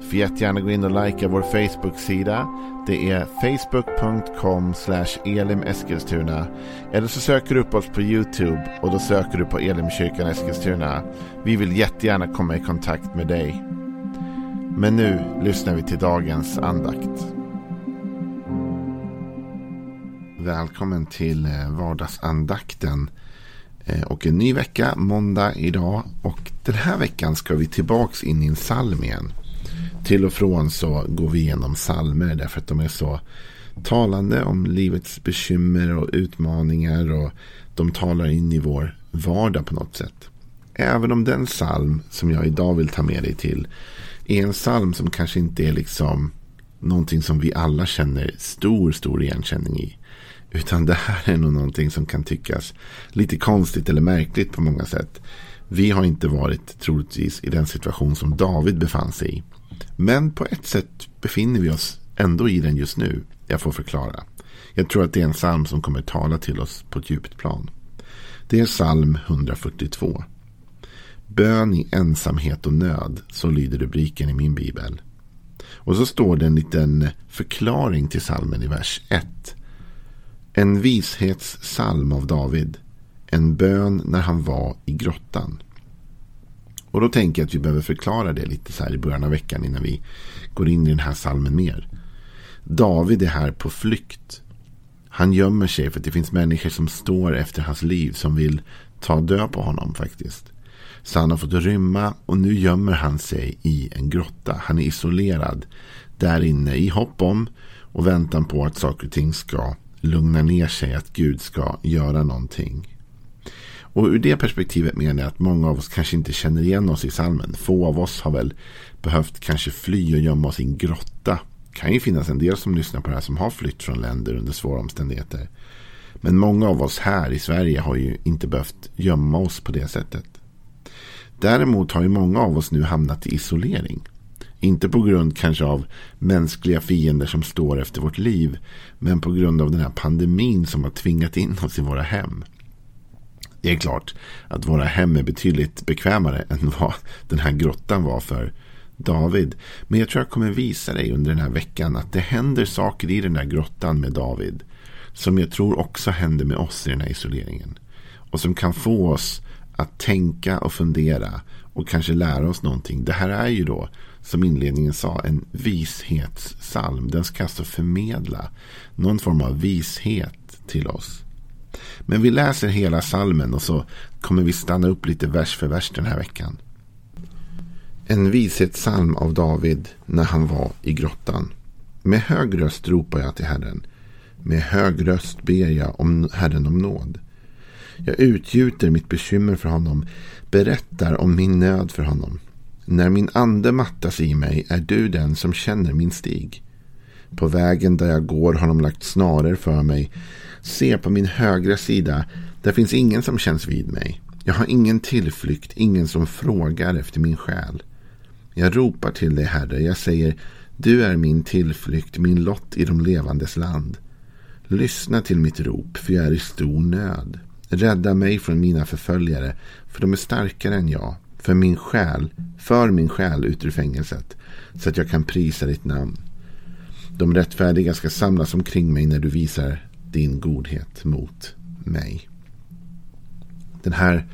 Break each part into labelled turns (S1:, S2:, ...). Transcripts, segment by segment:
S1: Du får jättegärna gå in och likea vår Facebook-sida. Det är facebook.com elimeskilstuna. Eller så söker du upp oss på YouTube och då söker du på Elimkyrkan Eskilstuna. Vi vill jättegärna komma i kontakt med dig. Men nu lyssnar vi till dagens andakt. Välkommen till eh, vardagsandakten. Eh, och en ny vecka, måndag idag. Och den här veckan ska vi tillbaks in i en psalm igen till och från så går vi igenom salmer därför att de är så talande om livets bekymmer och utmaningar och de talar in i vår vardag på något sätt. Även om den psalm som jag idag vill ta med dig till är en psalm som kanske inte är liksom någonting som vi alla känner stor, stor igenkänning i. Utan det här är nog någonting som kan tyckas lite konstigt eller märkligt på många sätt. Vi har inte varit troligtvis i den situation som David befann sig i. Men på ett sätt befinner vi oss ändå i den just nu. Jag får förklara. Jag tror att det är en psalm som kommer tala till oss på ett djupt plan. Det är psalm 142. Bön i ensamhet och nöd, så lyder rubriken i min bibel. Och så står det en liten förklaring till salmen i vers 1. En vishetssalm av David. En bön när han var i grottan. Och då tänker jag att vi behöver förklara det lite så här i början av veckan innan vi går in i den här salmen mer. David är här på flykt. Han gömmer sig för att det finns människor som står efter hans liv som vill ta död på honom faktiskt. Så han har fått rymma och nu gömmer han sig i en grotta. Han är isolerad där inne i hopp om och väntan på att saker och ting ska lugna ner sig. Att Gud ska göra någonting. Och ur det perspektivet menar jag att många av oss kanske inte känner igen oss i salmen. Få av oss har väl behövt kanske fly och gömma oss i en grotta. Det kan ju finnas en del som lyssnar på det här som har flytt från länder under svåra omständigheter. Men många av oss här i Sverige har ju inte behövt gömma oss på det sättet. Däremot har ju många av oss nu hamnat i isolering. Inte på grund kanske av mänskliga fiender som står efter vårt liv. Men på grund av den här pandemin som har tvingat in oss i våra hem. Det är klart att våra hem är betydligt bekvämare än vad den här grottan var för David. Men jag tror jag kommer visa dig under den här veckan att det händer saker i den här grottan med David. Som jag tror också händer med oss i den här isoleringen. Och som kan få oss att tänka och fundera och kanske lära oss någonting. Det här är ju då, som inledningen sa, en vishetssalm. Den ska alltså förmedla någon form av vishet till oss. Men vi läser hela salmen och så kommer vi stanna upp lite vers för vers den här veckan. En vishetssalm av David när han var i grottan. Med hög röst ropar jag till Herren. Med hög röst ber jag om Herren om nåd. Jag utgjuter mitt bekymmer för honom, berättar om min nöd för honom. När min ande mattas i mig är du den som känner min stig. På vägen där jag går har de lagt snarer för mig. Se på min högra sida. Där finns ingen som känns vid mig. Jag har ingen tillflykt, ingen som frågar efter min själ. Jag ropar till dig, Herre. Jag säger, du är min tillflykt, min lott i de levandes land. Lyssna till mitt rop, för jag är i stor nöd. Rädda mig från mina förföljare, för de är starkare än jag. För min själ, för min själ ut ur fängelset, så att jag kan prisa ditt namn. De rättfärdiga ska samlas omkring mig när du visar din godhet mot mig. Den här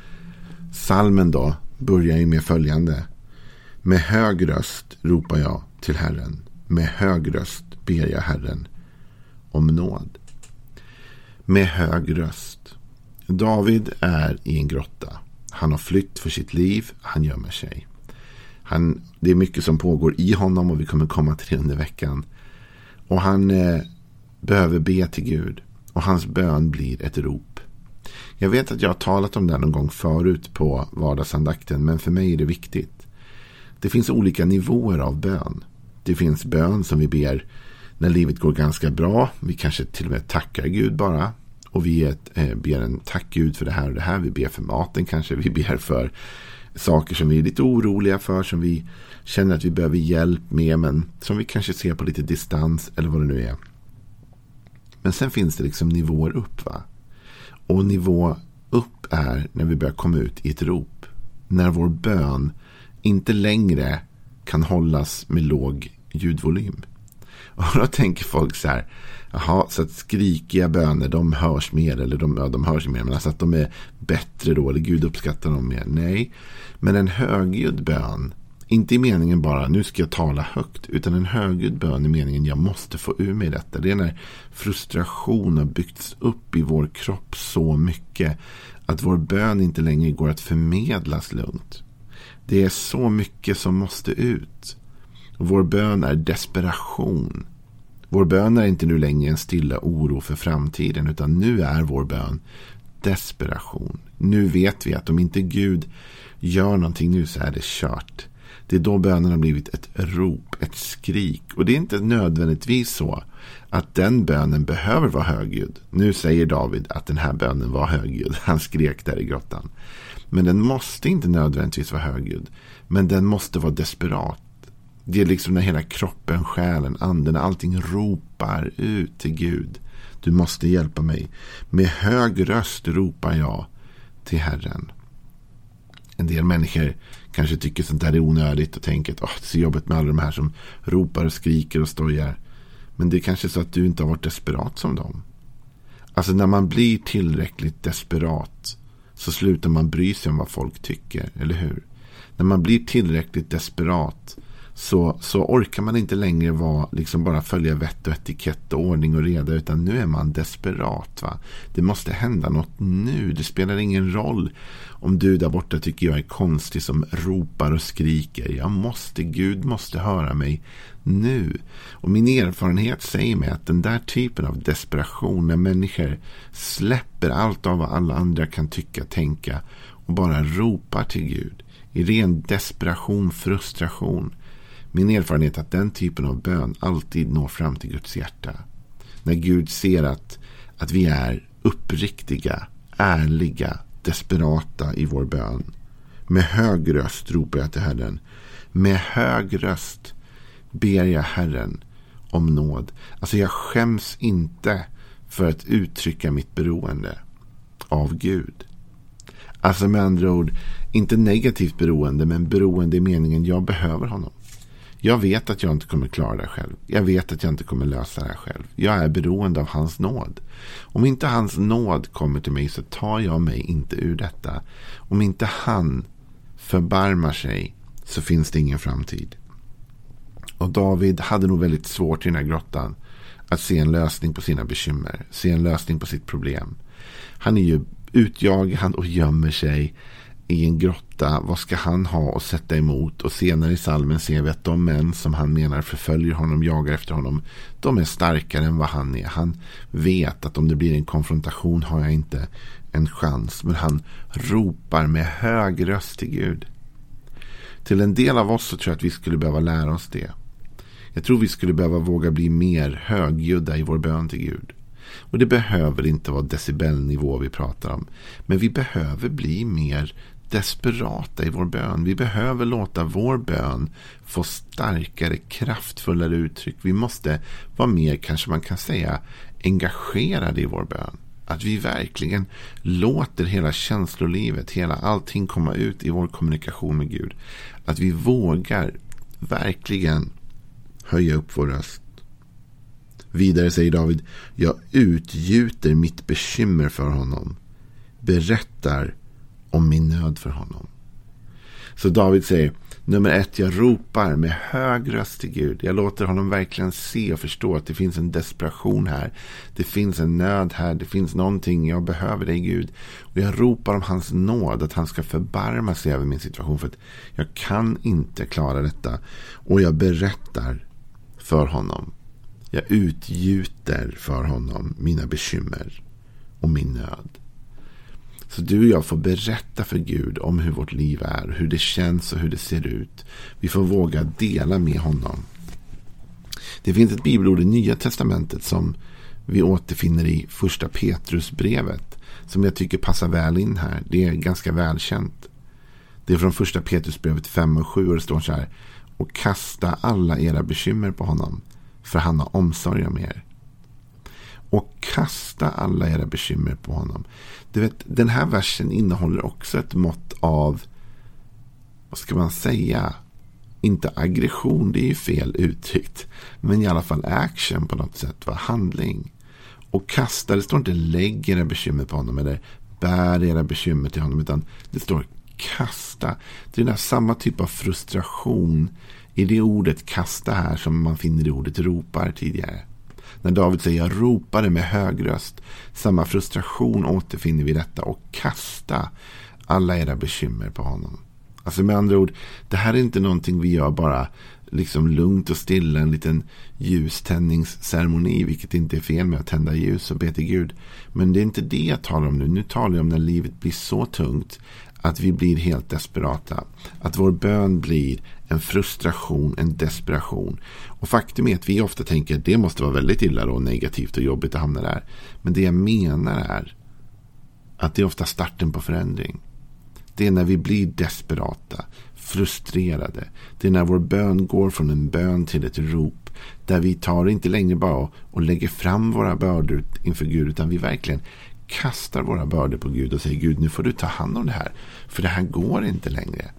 S1: salmen då börjar ju med följande. Med hög röst ropar jag till Herren. Med hög röst ber jag Herren om nåd. Med hög röst. David är i en grotta. Han har flytt för sitt liv. Han gömmer sig. Han, det är mycket som pågår i honom och vi kommer komma till det under veckan. Och han eh, behöver be till Gud. Och hans bön blir ett rop. Jag vet att jag har talat om det någon gång förut på vardagsandakten. Men för mig är det viktigt. Det finns olika nivåer av bön. Det finns bön som vi ber när livet går ganska bra. Vi kanske till och med tackar Gud bara. Och vi eh, ber en tack Gud för det här och det här. Vi ber för maten kanske. Vi ber för saker som vi är lite oroliga för. Som vi känner att vi behöver hjälp med. Men som vi kanske ser på lite distans. Eller vad det nu är. Men sen finns det liksom nivåer upp. va? Och nivå upp är när vi börjar komma ut i ett rop. När vår bön inte längre kan hållas med låg ljudvolym. Och då tänker folk så här. Jaha, så att skrikiga böner de hörs mer. Eller de, ja, de hörs mer. Men alltså att de är bättre då. Eller Gud uppskattar dem mer. Nej. Men en högljudd bön. Inte i meningen bara nu ska jag tala högt. Utan en högljudd bön i meningen jag måste få ur mig detta. Det är när frustration har byggts upp i vår kropp så mycket. Att vår bön inte längre går att förmedlas lugnt. Det är så mycket som måste ut. Vår bön är desperation. Vår bön är inte nu längre en stilla oro för framtiden. Utan nu är vår bön desperation. Nu vet vi att om inte Gud gör någonting nu så är det kört. Det är då bönen har blivit ett rop, ett skrik. Och det är inte nödvändigtvis så att den bönen behöver vara högljudd. Nu säger David att den här bönen var högljudd. Han skrek där i grottan. Men den måste inte nödvändigtvis vara högljudd. Men den måste vara desperat. Det är liksom när hela kroppen, själen, anden, allting ropar ut till Gud. Du måste hjälpa mig. Med hög röst ropar jag till Herren. En del människor kanske tycker sånt där är onödigt och tänker att oh, det är så jobbigt med alla de här som ropar och skriker och stojar. Men det är kanske så att du inte har varit desperat som dem. Alltså när man blir tillräckligt desperat så slutar man bry sig om vad folk tycker, eller hur? När man blir tillräckligt desperat så, så orkar man inte längre vara, liksom bara följa vett och etikett och ordning och reda. Utan nu är man desperat. Va? Det måste hända något nu. Det spelar ingen roll om du där borta tycker jag är konstig som ropar och skriker. Jag måste, Gud måste höra mig nu. Och min erfarenhet säger mig att den där typen av desperation när människor släpper allt av vad alla andra kan tycka, tänka och bara ropar till Gud i ren desperation, frustration min erfarenhet är att den typen av bön alltid når fram till Guds hjärta. När Gud ser att, att vi är uppriktiga, ärliga, desperata i vår bön. Med hög röst ropar jag till Herren. Med hög röst ber jag Herren om nåd. Alltså jag skäms inte för att uttrycka mitt beroende av Gud. Alltså med andra ord, inte negativt beroende, men beroende i meningen jag behöver honom. Jag vet att jag inte kommer klara det själv. Jag vet att jag inte kommer lösa det här själv. Jag är beroende av hans nåd. Om inte hans nåd kommer till mig så tar jag mig inte ur detta. Om inte han förbarmar sig så finns det ingen framtid. Och David hade nog väldigt svårt i den här grottan att se en lösning på sina bekymmer. Se en lösning på sitt problem. Han är ju utjagad och gömmer sig i en grotta. Vad ska han ha att sätta emot? Och senare i salmen ser vi att de män som han menar förföljer honom, jagar efter honom. De är starkare än vad han är. Han vet att om det blir en konfrontation har jag inte en chans. Men han ropar med hög röst till Gud. Till en del av oss så tror jag att vi skulle behöva lära oss det. Jag tror vi skulle behöva våga bli mer högljudda i vår bön till Gud. Och det behöver inte vara decibelnivå vi pratar om. Men vi behöver bli mer desperata i vår bön. Vi behöver låta vår bön få starkare, kraftfullare uttryck. Vi måste vara mer, kanske man kan säga, engagerade i vår bön. Att vi verkligen låter hela känslolivet, hela allting komma ut i vår kommunikation med Gud. Att vi vågar verkligen höja upp vår röst. Vidare säger David, jag utgjuter mitt bekymmer för honom. Berättar om min nöd för honom. Så David säger, nummer ett, jag ropar med hög röst till Gud. Jag låter honom verkligen se och förstå att det finns en desperation här. Det finns en nöd här. Det finns någonting. Jag behöver dig Gud. Och jag ropar om hans nåd. Att han ska förbarma sig över min situation. För att jag kan inte klara detta. Och jag berättar för honom. Jag utgjuter för honom mina bekymmer och min nöd. Så du och jag får berätta för Gud om hur vårt liv är, hur det känns och hur det ser ut. Vi får våga dela med honom. Det finns ett bibelord i Nya Testamentet som vi återfinner i första Petrusbrevet. Som jag tycker passar väl in här. Det är ganska välkänt. Det är från första Petrusbrevet 5 och 7 och det står så här. Och kasta alla era bekymmer på honom. För han har omsorg om er. Och kasta alla era bekymmer på honom. Du vet, den här versen innehåller också ett mått av, vad ska man säga, inte aggression, det är ju fel uttryckt. Men i alla fall action på något sätt, va? handling. Och kasta, det står inte lägg era bekymmer på honom eller bär era bekymmer till honom. Utan det står kasta. Det är den samma typ av frustration i det ordet kasta här som man finner i ordet ropar tidigare. När David säger jag ropade med hög röst. Samma frustration återfinner vi i detta och kasta alla era bekymmer på honom. Alltså med andra ord, det här är inte någonting vi gör bara liksom lugnt och stilla. En liten ljuständningsceremoni, vilket inte är fel med att tända ljus och be till Gud. Men det är inte det jag talar om nu. Nu talar jag om när livet blir så tungt att vi blir helt desperata. Att vår bön blir en frustration, en desperation. Och faktum är att vi ofta tänker att det måste vara väldigt illa och negativt och jobbigt att hamna där. Men det jag menar är att det är ofta starten på förändring. Det är när vi blir desperata, frustrerade. Det är när vår bön går från en bön till ett rop. Där vi tar inte längre bara och lägger fram våra bördor inför Gud. Utan vi verkligen kastar våra bördor på Gud och säger Gud nu får du ta hand om det här. För det här går inte längre.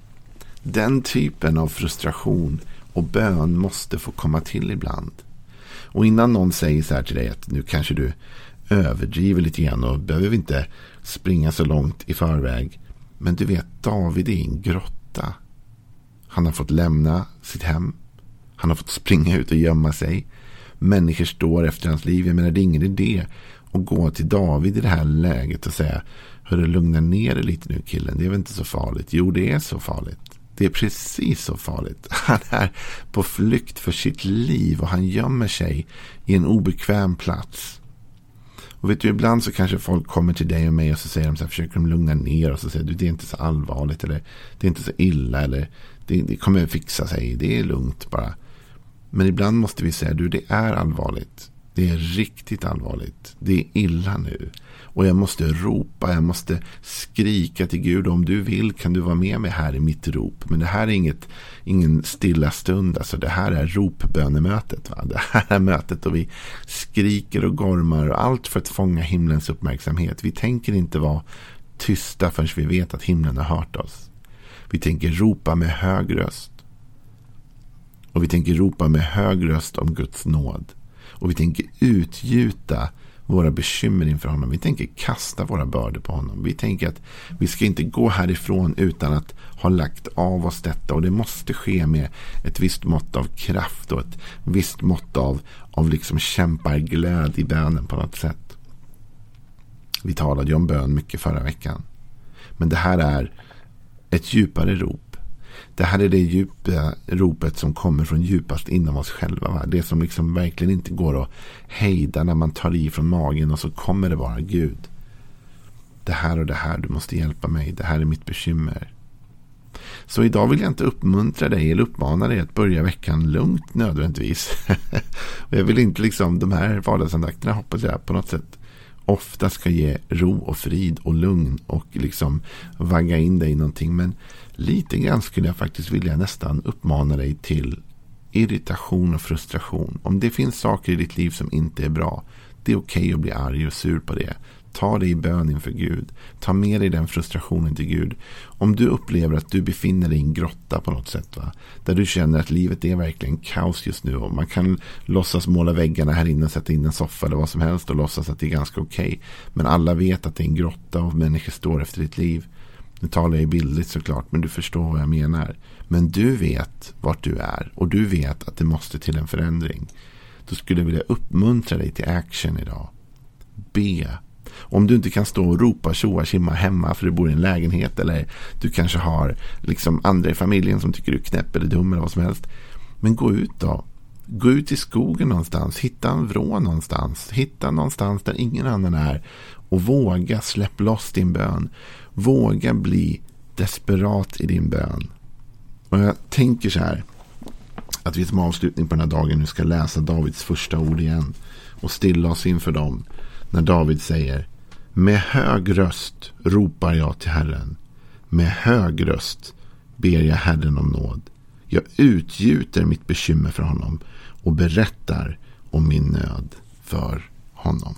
S1: Den typen av frustration och bön måste få komma till ibland. Och innan någon säger så här till dig att nu kanske du överdriver lite grann och behöver vi inte springa så långt i förväg. Men du vet, David är i en grotta. Han har fått lämna sitt hem. Han har fått springa ut och gömma sig. Människor står efter hans liv. Jag menar, det är ingen idé att gå till David i det här läget och säga Hörru, lugna ner dig lite nu killen. Det är väl inte så farligt? Jo, det är så farligt. Det är precis så farligt. Han är på flykt för sitt liv och han gömmer sig i en obekväm plats. Och vet du, ibland så kanske folk kommer till dig och mig och så säger de så här, försöker de lugna ner och så säger du det är inte så allvarligt eller det är inte så illa eller det, det kommer fixa sig, det är lugnt bara. Men ibland måste vi säga, du det är allvarligt. Det är riktigt allvarligt. Det är illa nu. Och jag måste ropa, jag måste skrika till Gud. Om du vill kan du vara med mig här i mitt rop. Men det här är inget, ingen stilla stund. Alltså det här är ropbönemötet. Va? Det här är mötet då vi skriker och gormar. Och allt för att fånga himlens uppmärksamhet. Vi tänker inte vara tysta förrän vi vet att himlen har hört oss. Vi tänker ropa med hög röst. Och vi tänker ropa med hög röst om Guds nåd. Och vi tänker utgjuta våra bekymmer inför honom. Vi tänker kasta våra bördor på honom. Vi tänker att vi ska inte gå härifrån utan att ha lagt av oss detta. Och det måste ske med ett visst mått av kraft och ett visst mått av, av liksom kämparglöd i bönen på något sätt. Vi talade ju om bön mycket förra veckan. Men det här är ett djupare rop. Det här är det djupa ropet som kommer från djupast inom oss själva. Va? Det som liksom verkligen inte går att hejda när man tar i från magen och så kommer det vara Gud. Det här och det här, du måste hjälpa mig. Det här är mitt bekymmer. Så idag vill jag inte uppmuntra dig eller uppmana dig att börja veckan lugnt nödvändigtvis. och jag vill inte liksom, de här vardagsandakterna hoppas jag på något sätt ofta ska ge ro och frid och lugn och liksom vagga in dig i någonting. Men lite grann skulle jag faktiskt vilja nästan uppmana dig till irritation och frustration. Om det finns saker i ditt liv som inte är bra. Det är okej okay att bli arg och sur på det. Ta det i bön inför Gud. Ta med dig den frustrationen till Gud. Om du upplever att du befinner dig i en grotta på något sätt. Va? Där du känner att livet är verkligen kaos just nu. Och man kan låtsas måla väggarna här inne, sätta in en soffa eller vad som helst och låtsas att det är ganska okej. Okay. Men alla vet att det är en grotta och människor står efter ditt liv. Nu talar jag bildligt såklart, men du förstår vad jag menar. Men du vet vart du är och du vet att det måste till en förändring. Då skulle jag vilja uppmuntra dig till action idag. Be om du inte kan stå och ropa tjoa kimma hemma för du bor i en lägenhet eller du kanske har liksom andra i familjen som tycker du är knäpp eller dum eller vad som helst. Men gå ut då. Gå ut i skogen någonstans. Hitta en vrå någonstans. Hitta någonstans där ingen annan är. Och våga släpp loss din bön. Våga bli desperat i din bön. Och jag tänker så här. Att vi som avslutning på den här dagen nu ska läsa Davids första ord igen. och stilla oss inför dem. När David säger Med hög röst ropar jag till Herren. Med hög röst ber jag Herren om nåd. Jag utgjuter mitt bekymmer för honom och berättar om min nöd för honom.